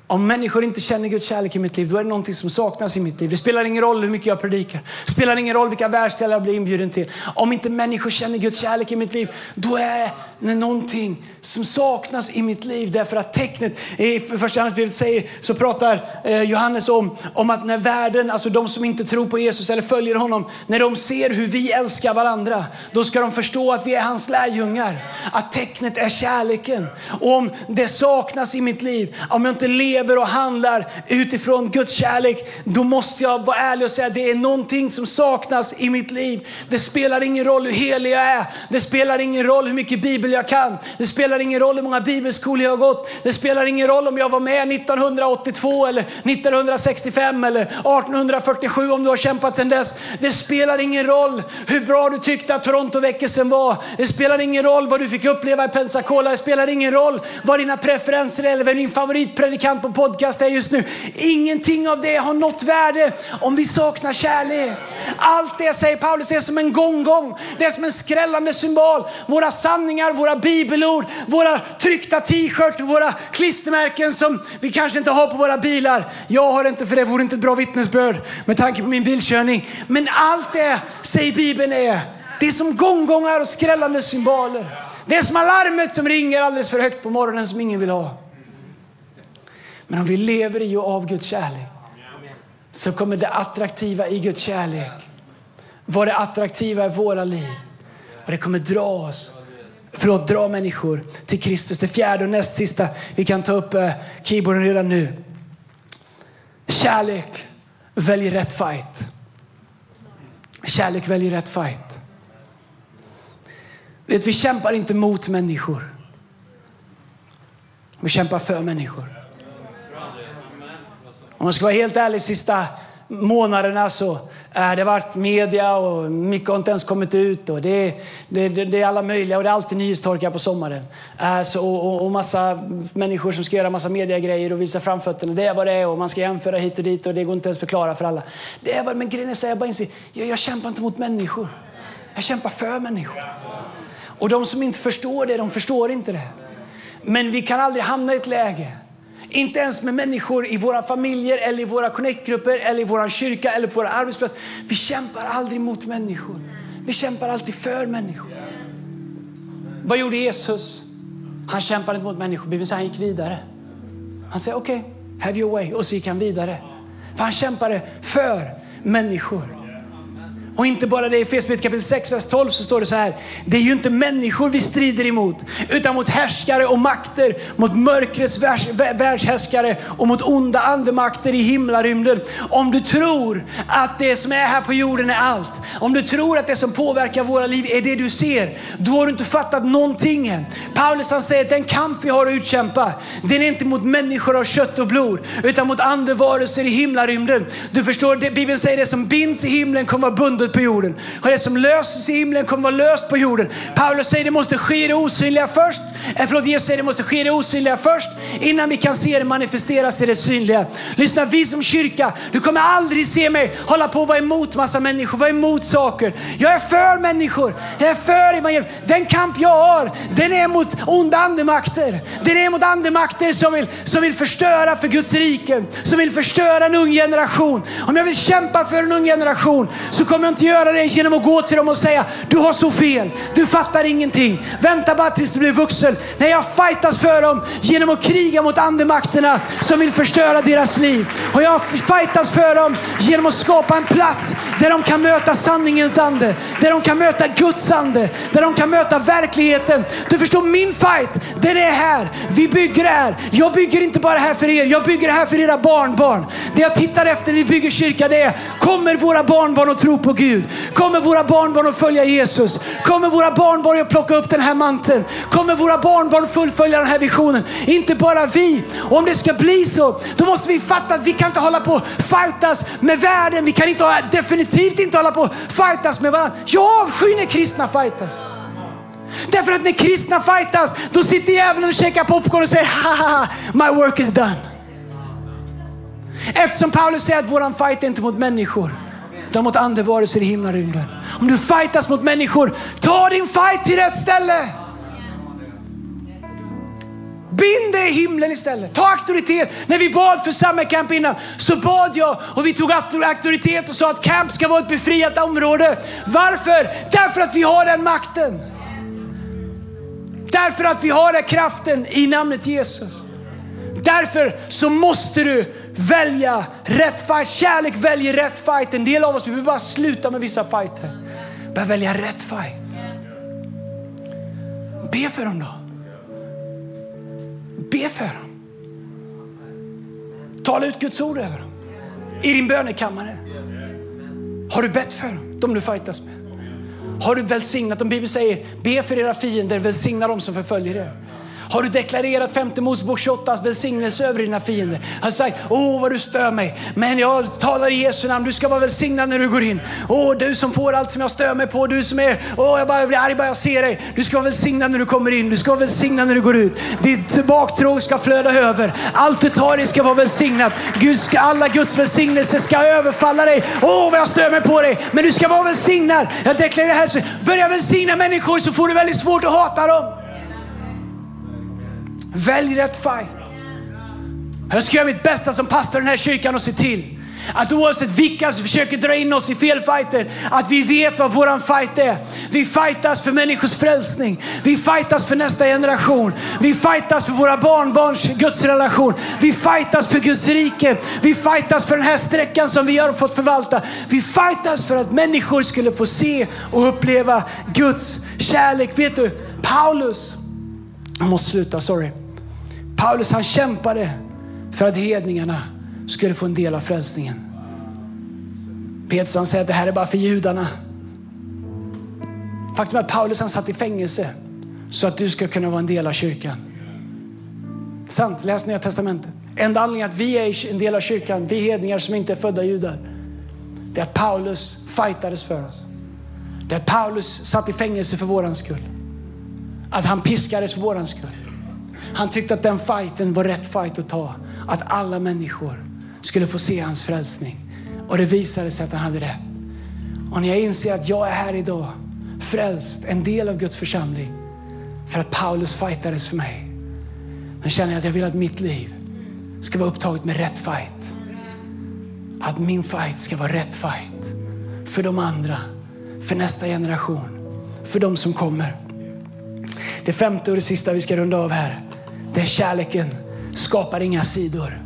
Om människor inte känner Guds kärlek i mitt liv, då är det någonting som saknas i mitt liv. Det spelar ingen roll hur mycket jag predikar. Det spelar ingen roll vilka världsdelar jag blir inbjuden till. Om inte människor känner Guds kärlek i mitt liv, då är det någonting som saknas i mitt liv. Därför att tecknet i första Johannesbrevet säger, så pratar eh, Johannes om, om att när världen, alltså de som inte tror på Jesus eller följer honom, när de ser hur vi älskar varandra, då ska de förstå att vi är hans lärjungar. Att tecknet är kärleken. Och om det saknas i mitt liv, om jag inte lever lever och handlar utifrån Guds kärlek, då måste jag vara ärlig och säga att det är någonting som saknas i mitt liv. Det spelar ingen roll hur helig jag är. Det spelar ingen roll hur mycket bibel jag kan. Det spelar ingen roll hur många bibelskolor jag har gått. Det spelar ingen roll om jag var med 1982 eller 1965 eller 1847 om du har kämpat sedan dess. Det spelar ingen roll hur bra du tyckte att Torontoväckelsen var. Det spelar ingen roll vad du fick uppleva i Pensacola. Det spelar ingen roll vad dina preferenser är eller vem din favoritpredikant på podcast är just nu. Ingenting av det har något värde om vi saknar kärlek. Allt det säger Paulus är som en gonggong, Det är som en skrällande symbol. Våra sanningar, våra bibelord, våra tryckta t-shirts, våra klistermärken som vi kanske inte har på våra bilar. Jag har inte för det vore inte ett bra vittnesbörd med tanke på min bilkörning. Men allt det säger Bibeln är det är som gonggongar och skrällande symboler. Det är som alarmet som ringer alldeles för högt på morgonen som ingen vill ha. Men om vi lever i och av Guds kärlek så kommer det attraktiva i Guds kärlek vara det attraktiva i våra liv. Och det kommer dra oss, förlåt, dra människor till Kristus. Det fjärde och näst sista, vi kan ta upp eh, keyboarden redan nu. Kärlek väljer rätt fight. Kärlek väljer rätt fight. Vet, vi kämpar inte mot människor. Vi kämpar för människor. Om man ska vara helt ärlig, sista månaderna så äh, det varit media och mycket har inte ens kommit ut. Och det, det, det, det är alla möjliga och det är alltid nyhetstorka på sommaren. Äh, så, och, och massa människor som ska göra massa mediagrejer och visa framfötterna. Det är vad det är och man ska jämföra hit och dit och det går inte ens förklara för alla. Det är vad, men grejen är så jag bara inser, jag, jag kämpar inte mot människor. Jag kämpar för människor. Och de som inte förstår det, de förstår inte det. Men vi kan aldrig hamna i ett läge inte ens med människor i våra familjer, eller i våra connectgrupper, eller i vår kyrka eller på våra arbetsplatser. Vi kämpar aldrig mot människor. Vi kämpar alltid för människor. Vad gjorde Jesus? Han kämpade inte mot människor. Bibeln säger han gick vidare. Han säger okej, okay, have your way. Och så gick han vidare. För han kämpade för människor. Och inte bara det, i Efesierbrevet kapitel 6, vers 12 så står det så här. Det är ju inte människor vi strider emot, utan mot härskare och makter, mot mörkrets världs, världshärskare och mot onda andemakter i himlarymden. Om du tror att det som är här på jorden är allt, om du tror att det som påverkar våra liv är det du ser, då har du inte fattat någonting än. Paulus han säger att den kamp vi har att utkämpa, den är inte mot människor av kött och blod, utan mot andevarelser i himlarymden. Du förstår, Bibeln säger det som binds i himlen kommer vara bundet på jorden. Och det som löses i himlen kommer vara löst på jorden. Paulus säger det måste ske det osynliga först. Eh, förlåt, Jesus säger det måste ske det osynliga först innan vi kan se det manifesteras i det synliga. Lyssna, vi som kyrka, du kommer aldrig se mig hålla på och vara emot massa människor, vara emot saker. Jag är för människor, jag är för evangelium. Den kamp jag har, den är mot onda andemakter. Den är mot andemakter som vill, som vill förstöra för Guds rike, som vill förstöra en ung generation. Om jag vill kämpa för en ung generation så kommer jag inte göra det genom att gå till dem och säga du har så fel, du fattar ingenting. Vänta bara tills du blir vuxen. Nej, jag fightas för dem genom att kriga mot andemakterna som vill förstöra deras liv. Och jag fightas för dem genom att skapa en plats där de kan möta sanningens ande, där de kan möta Guds ande, där de kan möta verkligheten. Du förstår, min fight, den är här. Vi bygger det här. Jag bygger inte bara här för er, jag bygger det här för era barnbarn. Det jag tittar efter när vi bygger kyrka, det är, kommer våra barnbarn att tro på Gud? Gud? Kommer våra barnbarn att följa Jesus? Kommer våra barnbarn att plocka upp den här manteln? Kommer våra barnbarn fullfölja den här visionen? Inte bara vi. Och om det ska bli så, då måste vi fatta att vi kan inte hålla på och fightas med världen. Vi kan inte, definitivt inte hålla på och fightas med varandra. Jag avskyr när kristna fightas. Därför att när kristna fightas, då sitter djävulen och käkar popcorn och säger ha my work is done. Eftersom Paulus säger att våran fight är inte mot människor utan mot andevarelser i himlarymden. Om du fightas mot människor, ta din fight till rätt ställe. Bind dig i himlen istället. Ta auktoritet. När vi bad för Summer Camp innan så bad jag och vi tog auktoritet och sa att camp ska vara ett befriat område. Varför? Därför att vi har den makten. Därför att vi har den kraften i namnet Jesus. Därför så måste du välja rätt fight. Kärlek väljer rätt fight. En del av oss vi bara sluta med vissa fighter. Börja välja rätt fight. Be för dem då. Be för dem. Tala ut Guds ord över dem. I din bönekammare. Har du bett för dem, de du fightas med? Har du välsignat dem? Bibeln säger be för era fiender, välsigna dem som förföljer er. Har du deklarerat femte Mosebok 28 välsignelse över dina fiender? Har sagt, åh vad du stör mig. Men jag talar i Jesu namn, du ska vara välsignad när du går in. Åh du som får allt som jag stör mig på, du som är, åh jag bara blir arg bara jag ser dig. Du ska vara välsignad när du kommer in, du ska vara välsignad när du går ut. Ditt baktråg ska flöda över. Allt du tar i ska vara välsignat. Gud ska, alla Guds välsignelser ska överfalla dig. Åh vad jag stör mig på dig. Men du ska vara välsignad. Jag deklarerar det här, börja välsigna människor så får du väldigt svårt att hata dem. Välj rätt fight. Jag ska göra mitt bästa som pastor i den här kyrkan och se till att oavsett vilka som försöker dra in oss i fel fighter, att vi vet vad våran fight är. Vi fightas för människors frälsning. Vi fightas för nästa generation. Vi fightas för våra barnbarns gudsrelation. Vi fightas för Guds rike. Vi fightas för den här sträckan som vi har fått förvalta. Vi fightas för att människor skulle få se och uppleva Guds kärlek. Vet du, Paulus, jag måste sluta, sorry. Paulus han kämpade för att hedningarna skulle få en del av frälsningen. Petrus han säger att det här är bara för judarna. Faktum är att Paulus han satt i fängelse så att du ska kunna vara en del av kyrkan. Sant, läs Nya Testamentet. Enda anledningen att vi är en del av kyrkan, vi hedningar som inte är födda judar, det är att Paulus fightades för oss. Det är att Paulus satt i fängelse för våran skull. Att han piskades för våran skull. Han tyckte att den fighten var rätt fight att ta. Att alla människor skulle få se hans frälsning. Och det visade sig att han hade rätt. Och när jag inser att jag är här idag, frälst, en del av Guds församling, för att Paulus fightades för mig. Men känner jag att jag vill att mitt liv ska vara upptaget med rätt fight. Att min fight ska vara rätt fight för de andra. för nästa generation, för de som kommer. Det femte och det sista vi ska runda av här, den kärleken skapar inga sidor.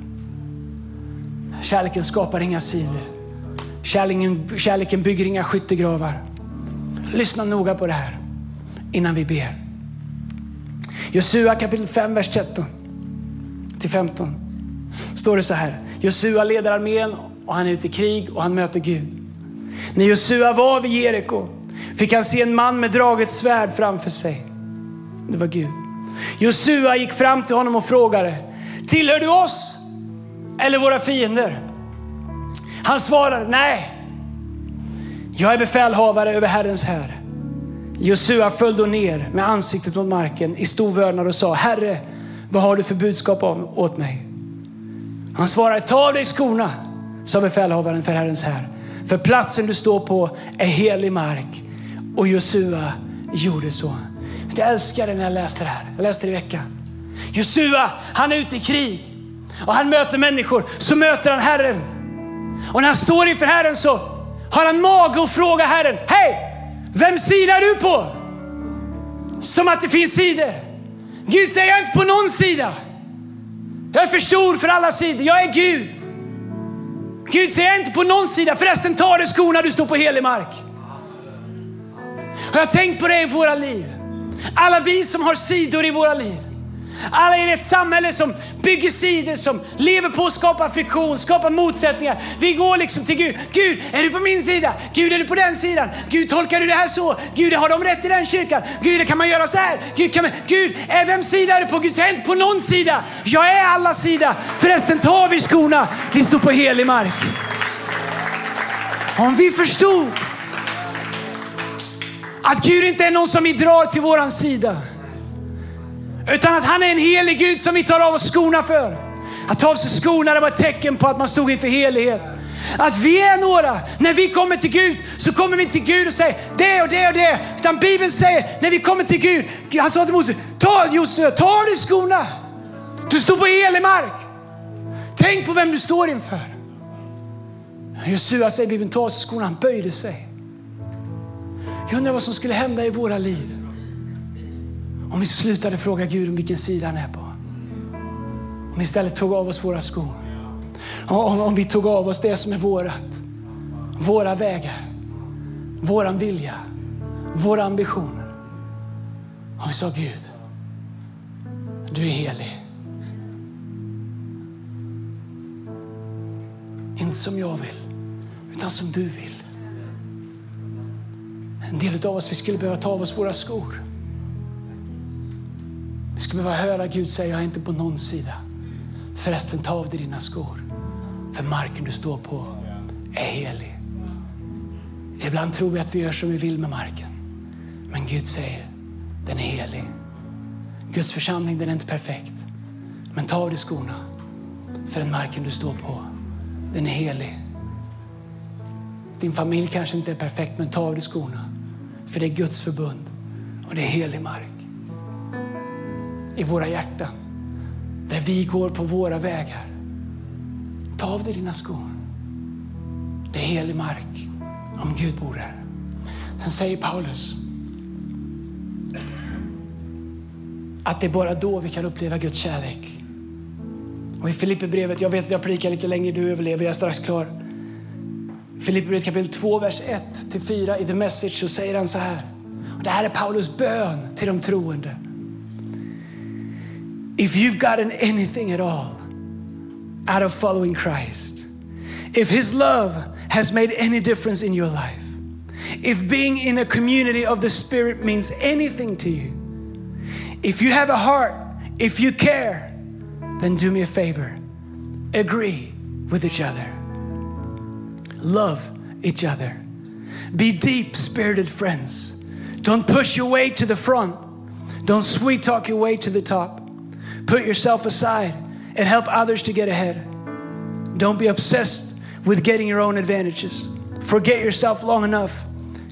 Kärleken skapar inga sidor. Kärleken, kärleken bygger inga skyttegravar. Lyssna noga på det här innan vi ber. Josua kapitel 5, vers 13 till 15 står det så här. Josua leder armén och han är ute i krig och han möter Gud. När Josua var vid Jeriko fick han se en man med draget svärd framför sig. Det var Gud. Josua gick fram till honom och frågade, tillhör du oss eller våra fiender? Han svarade, nej, jag är befälhavare över Herrens här. Josua föll då ner med ansiktet mot marken i stor vördnad och sa, Herre, vad har du för budskap åt mig? Han svarade, ta av dig skorna, sa befälhavaren för Herrens här. För platsen du står på är helig mark. Och Josua gjorde så. Jag älskade när jag läste det här. Jag läste det i veckan. Josua, han är ute i krig och han möter människor. Så möter han Herren. Och när han står inför Herren så har han mage att fråga Herren, hej, vem sida är du på? Som att det finns sidor. Gud säger, jag är inte på någon sida. Jag är för stor för alla sidor. Jag är Gud. Gud säger, jag är inte på någon sida. Förresten, ta dig skorna, du står på helig mark. Och jag har tänkt på det i våra liv. Alla vi som har sidor i våra liv. Alla i ett samhälle som bygger sidor, som lever på att skapa friktion, skapa motsättningar. Vi går liksom till Gud. Gud, är du på min sida? Gud, är du på den sidan? Gud, tolkar du det här så? Gud, har de rätt i den kyrkan? Gud, kan man göra så här? Gud, kan man... Gud är vem sida är du på? Gud, säg inte på någon sida. Jag är alla sida. Förresten, ta av er skorna. Ni står på helig mark. Om vi förstod att Gud inte är någon som vi drar till våran sida. Utan att han är en helig Gud som vi tar av oss skorna för. Att ta av sig skorna det var ett tecken på att man stod inför helighet. Att vi är några, när vi kommer till Gud så kommer vi till Gud och säger det och det och det. Utan Bibeln säger när vi kommer till Gud, han sa till Moses, ta Josef, ta av dig skorna. Du står på helig mark. Tänk på vem du står inför. Josua säger Bibeln, ta av sig skorna, han böjde sig. Jag undrar vad som skulle hända i våra liv om vi slutade fråga Gud om vilken sida han är på. Om vi istället tog av oss våra skor. Om, om vi tog av oss det som är vårat. Våra vägar, våran vilja, våra ambitioner. Om vi sa Gud, du är helig. Inte som jag vill, utan som du vill. En del av oss vi skulle behöva ta av oss våra skor. Vi skulle behöva höra Gud säga, jag är inte på någon sida. Förresten, ta av dig dina skor. För marken du står på är helig. Ibland tror vi att vi gör som vi vill med marken. Men Gud säger, den är helig. Guds församling, den är inte perfekt. Men ta av dig skorna. För den marken du står på, den är helig. Din familj kanske inte är perfekt, men ta av dig skorna. För det är Guds förbund och det är helig mark. I våra hjärtan, där vi går på våra vägar. Ta av dig dina skor. Det är helig mark om Gud bor här. Sen säger Paulus att det är bara då vi kan uppleva Guds kärlek. Och i Filipperbrevet, jag vet att jag predikar lite längre, du överlever, jag är strax klar. Filipperbrevet kapitel 2, vers 1-4 i The Message så säger han så här. Och det här är Paulus bön till de troende. If you've gotten anything at all out of following Christ, if his love has made any difference in your life, if being in a community of the Spirit means anything to you, if you have a heart, if you care, then do me a favor. Agree with each other. Love each other. Be deep spirited friends. Don't push your way to the front. Don't sweet talk your way to the top. Put yourself aside and help others to get ahead. Don't be obsessed with getting your own advantages. Forget yourself long enough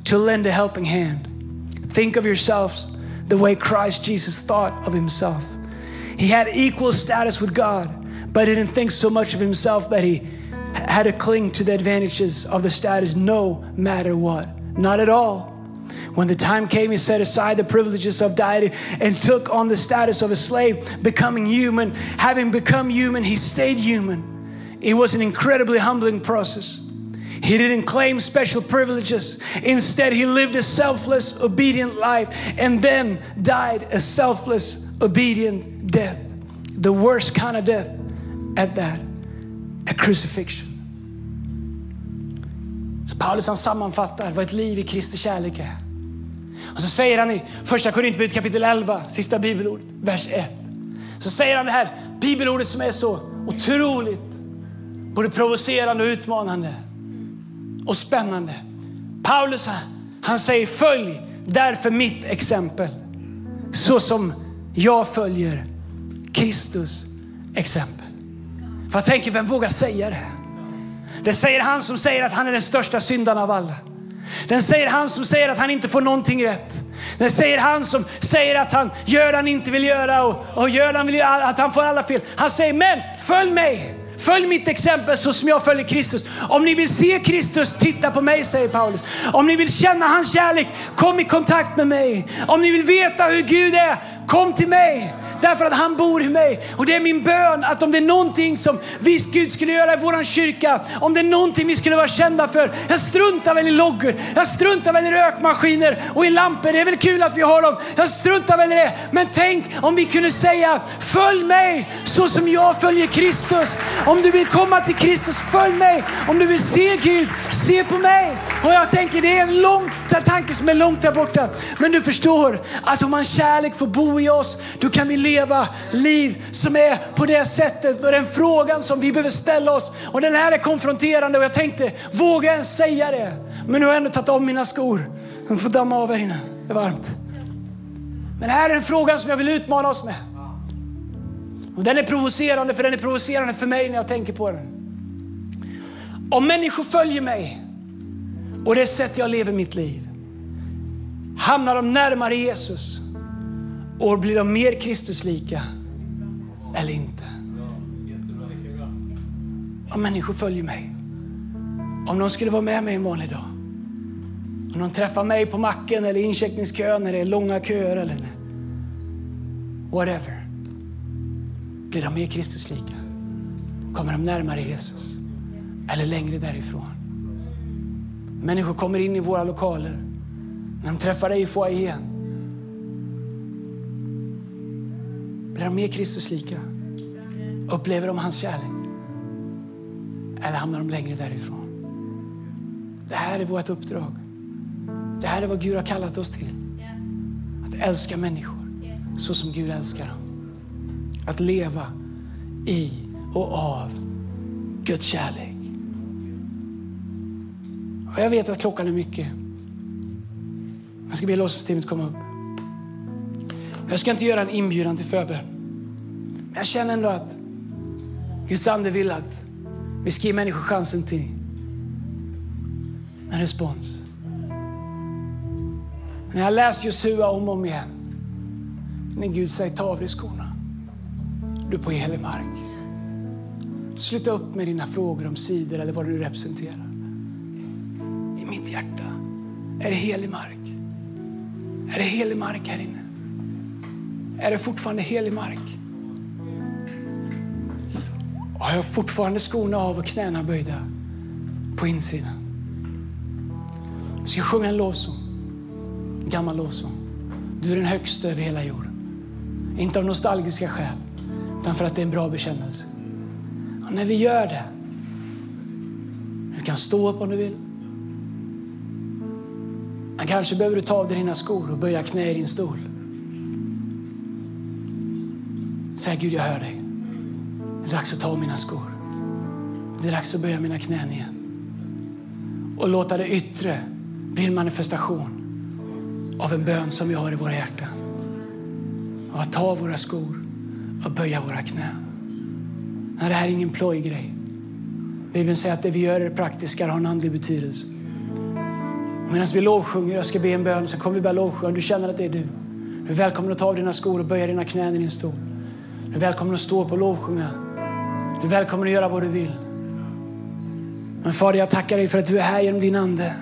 to lend a helping hand. Think of yourselves the way Christ Jesus thought of himself. He had equal status with God, but didn't think so much of himself that he had to cling to the advantages of the status no matter what. Not at all. When the time came, he set aside the privileges of deity and took on the status of a slave, becoming human. Having become human, he stayed human. It was an incredibly humbling process. He didn't claim special privileges. Instead, he lived a selfless, obedient life and then died a selfless, obedient death. The worst kind of death at that, a crucifixion. Så Paulus han sammanfattar vad ett liv i Kristi kärlek är. Och så säger han i första Korinthierbrevet kapitel 11, sista bibelordet, vers 1. Så säger han det här bibelordet som är så otroligt både provocerande och utmanande och spännande. Paulus han säger följ därför mitt exempel så som jag följer Kristus exempel. För jag tänker, vem vågar säga det? Det säger han som säger att han är den största syndaren av alla. Den säger han som säger att han inte får någonting rätt. Den säger han som säger att han gör det han inte vill göra och, och gör det han vill göra, att han får alla fel. Han säger, men följ mig. Följ mitt exempel så som jag följer Kristus. Om ni vill se Kristus, titta på mig, säger Paulus. Om ni vill känna hans kärlek, kom i kontakt med mig. Om ni vill veta hur Gud är, kom till mig. Därför att han bor i mig. Och det är min bön att om det är någonting som vi Gud skulle göra i våran kyrka, om det är någonting vi skulle vara kända för. Jag struntar väl i loggor, jag struntar väl i rökmaskiner och i lampor. Det är väl kul att vi har dem. Jag struntar väl i det. Men tänk om vi kunde säga, följ mig så som jag följer Kristus. Om du vill komma till Kristus, följ mig. Om du vill se Gud, se på mig. Och jag tänker det är en lång tanke som är långt där borta. Men du förstår att om hans kärlek får bo i oss, då kan vi leva liv som är på det sättet. Och den frågan som vi behöver ställa oss. Och den här är konfronterande och jag tänkte, vågar jag ens säga det? Men nu har jag ändå tagit av mina skor. De får damma av här inne, det är varmt. Men här är en fråga som jag vill utmana oss med. Och den är provocerande, för den är provocerande för mig när jag tänker på den. Om människor följer mig och det sätt jag lever mitt liv, hamnar de närmare Jesus och blir de mer Kristuslika eller inte? Om människor följer mig, om de skulle vara med mig en vanlig dag, om de träffar mig på macken eller incheckningskön när det är långa köer eller whatever. Blir de mer Kristuslika? Kommer de närmare Jesus? Eller längre därifrån? Människor kommer in i våra lokaler. När de träffar dig i foajén. Blir de mer Kristuslika? Upplever de hans kärlek? Eller hamnar de längre därifrån? Det här är vårt uppdrag. Det här är vad Gud har kallat oss till. Att älska människor så som Gud älskar dem. Att leva i och av Guds kärlek. Och jag vet att klockan är mycket. Jag ska be lovsångsteamet komma upp. Jag ska inte göra en inbjudan till förbön. Men jag känner ändå att Guds ande vill att vi ska ge människor chansen till en respons. När jag läst Josua om och om igen, när Gud säger ta av dig skorna. Du är på helig mark. Sluta upp med dina frågor om sidor eller vad du representerar. I mitt hjärta är det helig mark. Är det helig mark här inne? Är det fortfarande helig mark? Har jag fortfarande skorna av och knäna böjda på insidan? Vi ska sjunga en lovsång. En gammal lovsång. Du är den högsta över hela jorden. Inte av nostalgiska skäl, utan för att det är en bra bekännelse. Och när vi gör det, du kan stå upp om du vill. Men kanske behöver du ta av dig dina skor och böja knä i din stol. Säga Gud, jag hör dig. Det är dags att ta av mina skor. Det är dags att böja mina knän igen. Och låta det yttre bli en manifestation av en bön som vi har i våra hjärtan. Och att ta våra skor och böja våra knän. Nej, det här är ingen plojgrej. Bibeln säger att det vi gör är praktiska har en andlig betydelse. Medan vi lovsjunger, jag ska be en bön, så kommer vi börja lovsjunga. Du känner att det är du. Du är välkommen att ta av dina skor och böja dina knän i din stol. Du är välkommen att stå upp och lovsjunga. Du är välkommen att göra vad du vill. Men Fader, jag tackar dig för att du är här genom din Ande.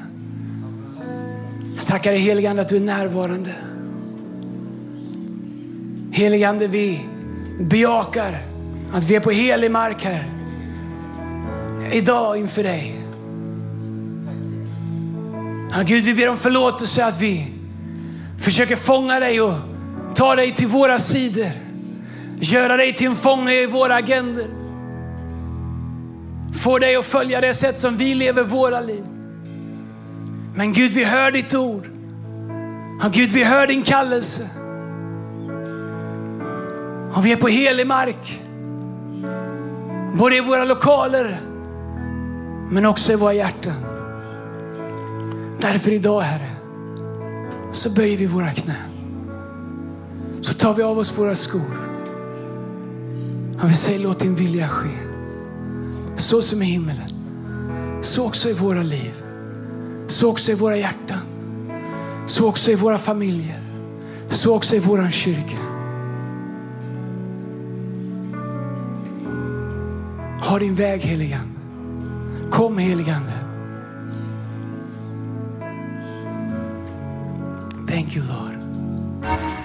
Jag tackar dig helige Ande att du är närvarande. Helige Ande, vi bejakar att vi är på helig mark här. Idag inför dig. Ja, Gud, vi ber om förlåtelse att vi försöker fånga dig och ta dig till våra sidor. Göra dig till en fånge i våra agender. Få dig att följa det sätt som vi lever våra liv. Men Gud, vi hör ditt ord. Och Gud, vi hör din kallelse. Och vi är på helig mark. Både i våra lokaler men också i våra hjärtan. Därför idag Herre, så böjer vi våra knän. Så tar vi av oss våra skor. Och vi säger låt din vilja ske. Så som i himmelen, så också i våra liv. Så också i våra hjärtan. Så också i våra familjer. Så också i våran kyrka. Ha din väg heligande. Kom heligande. Thank you Lord.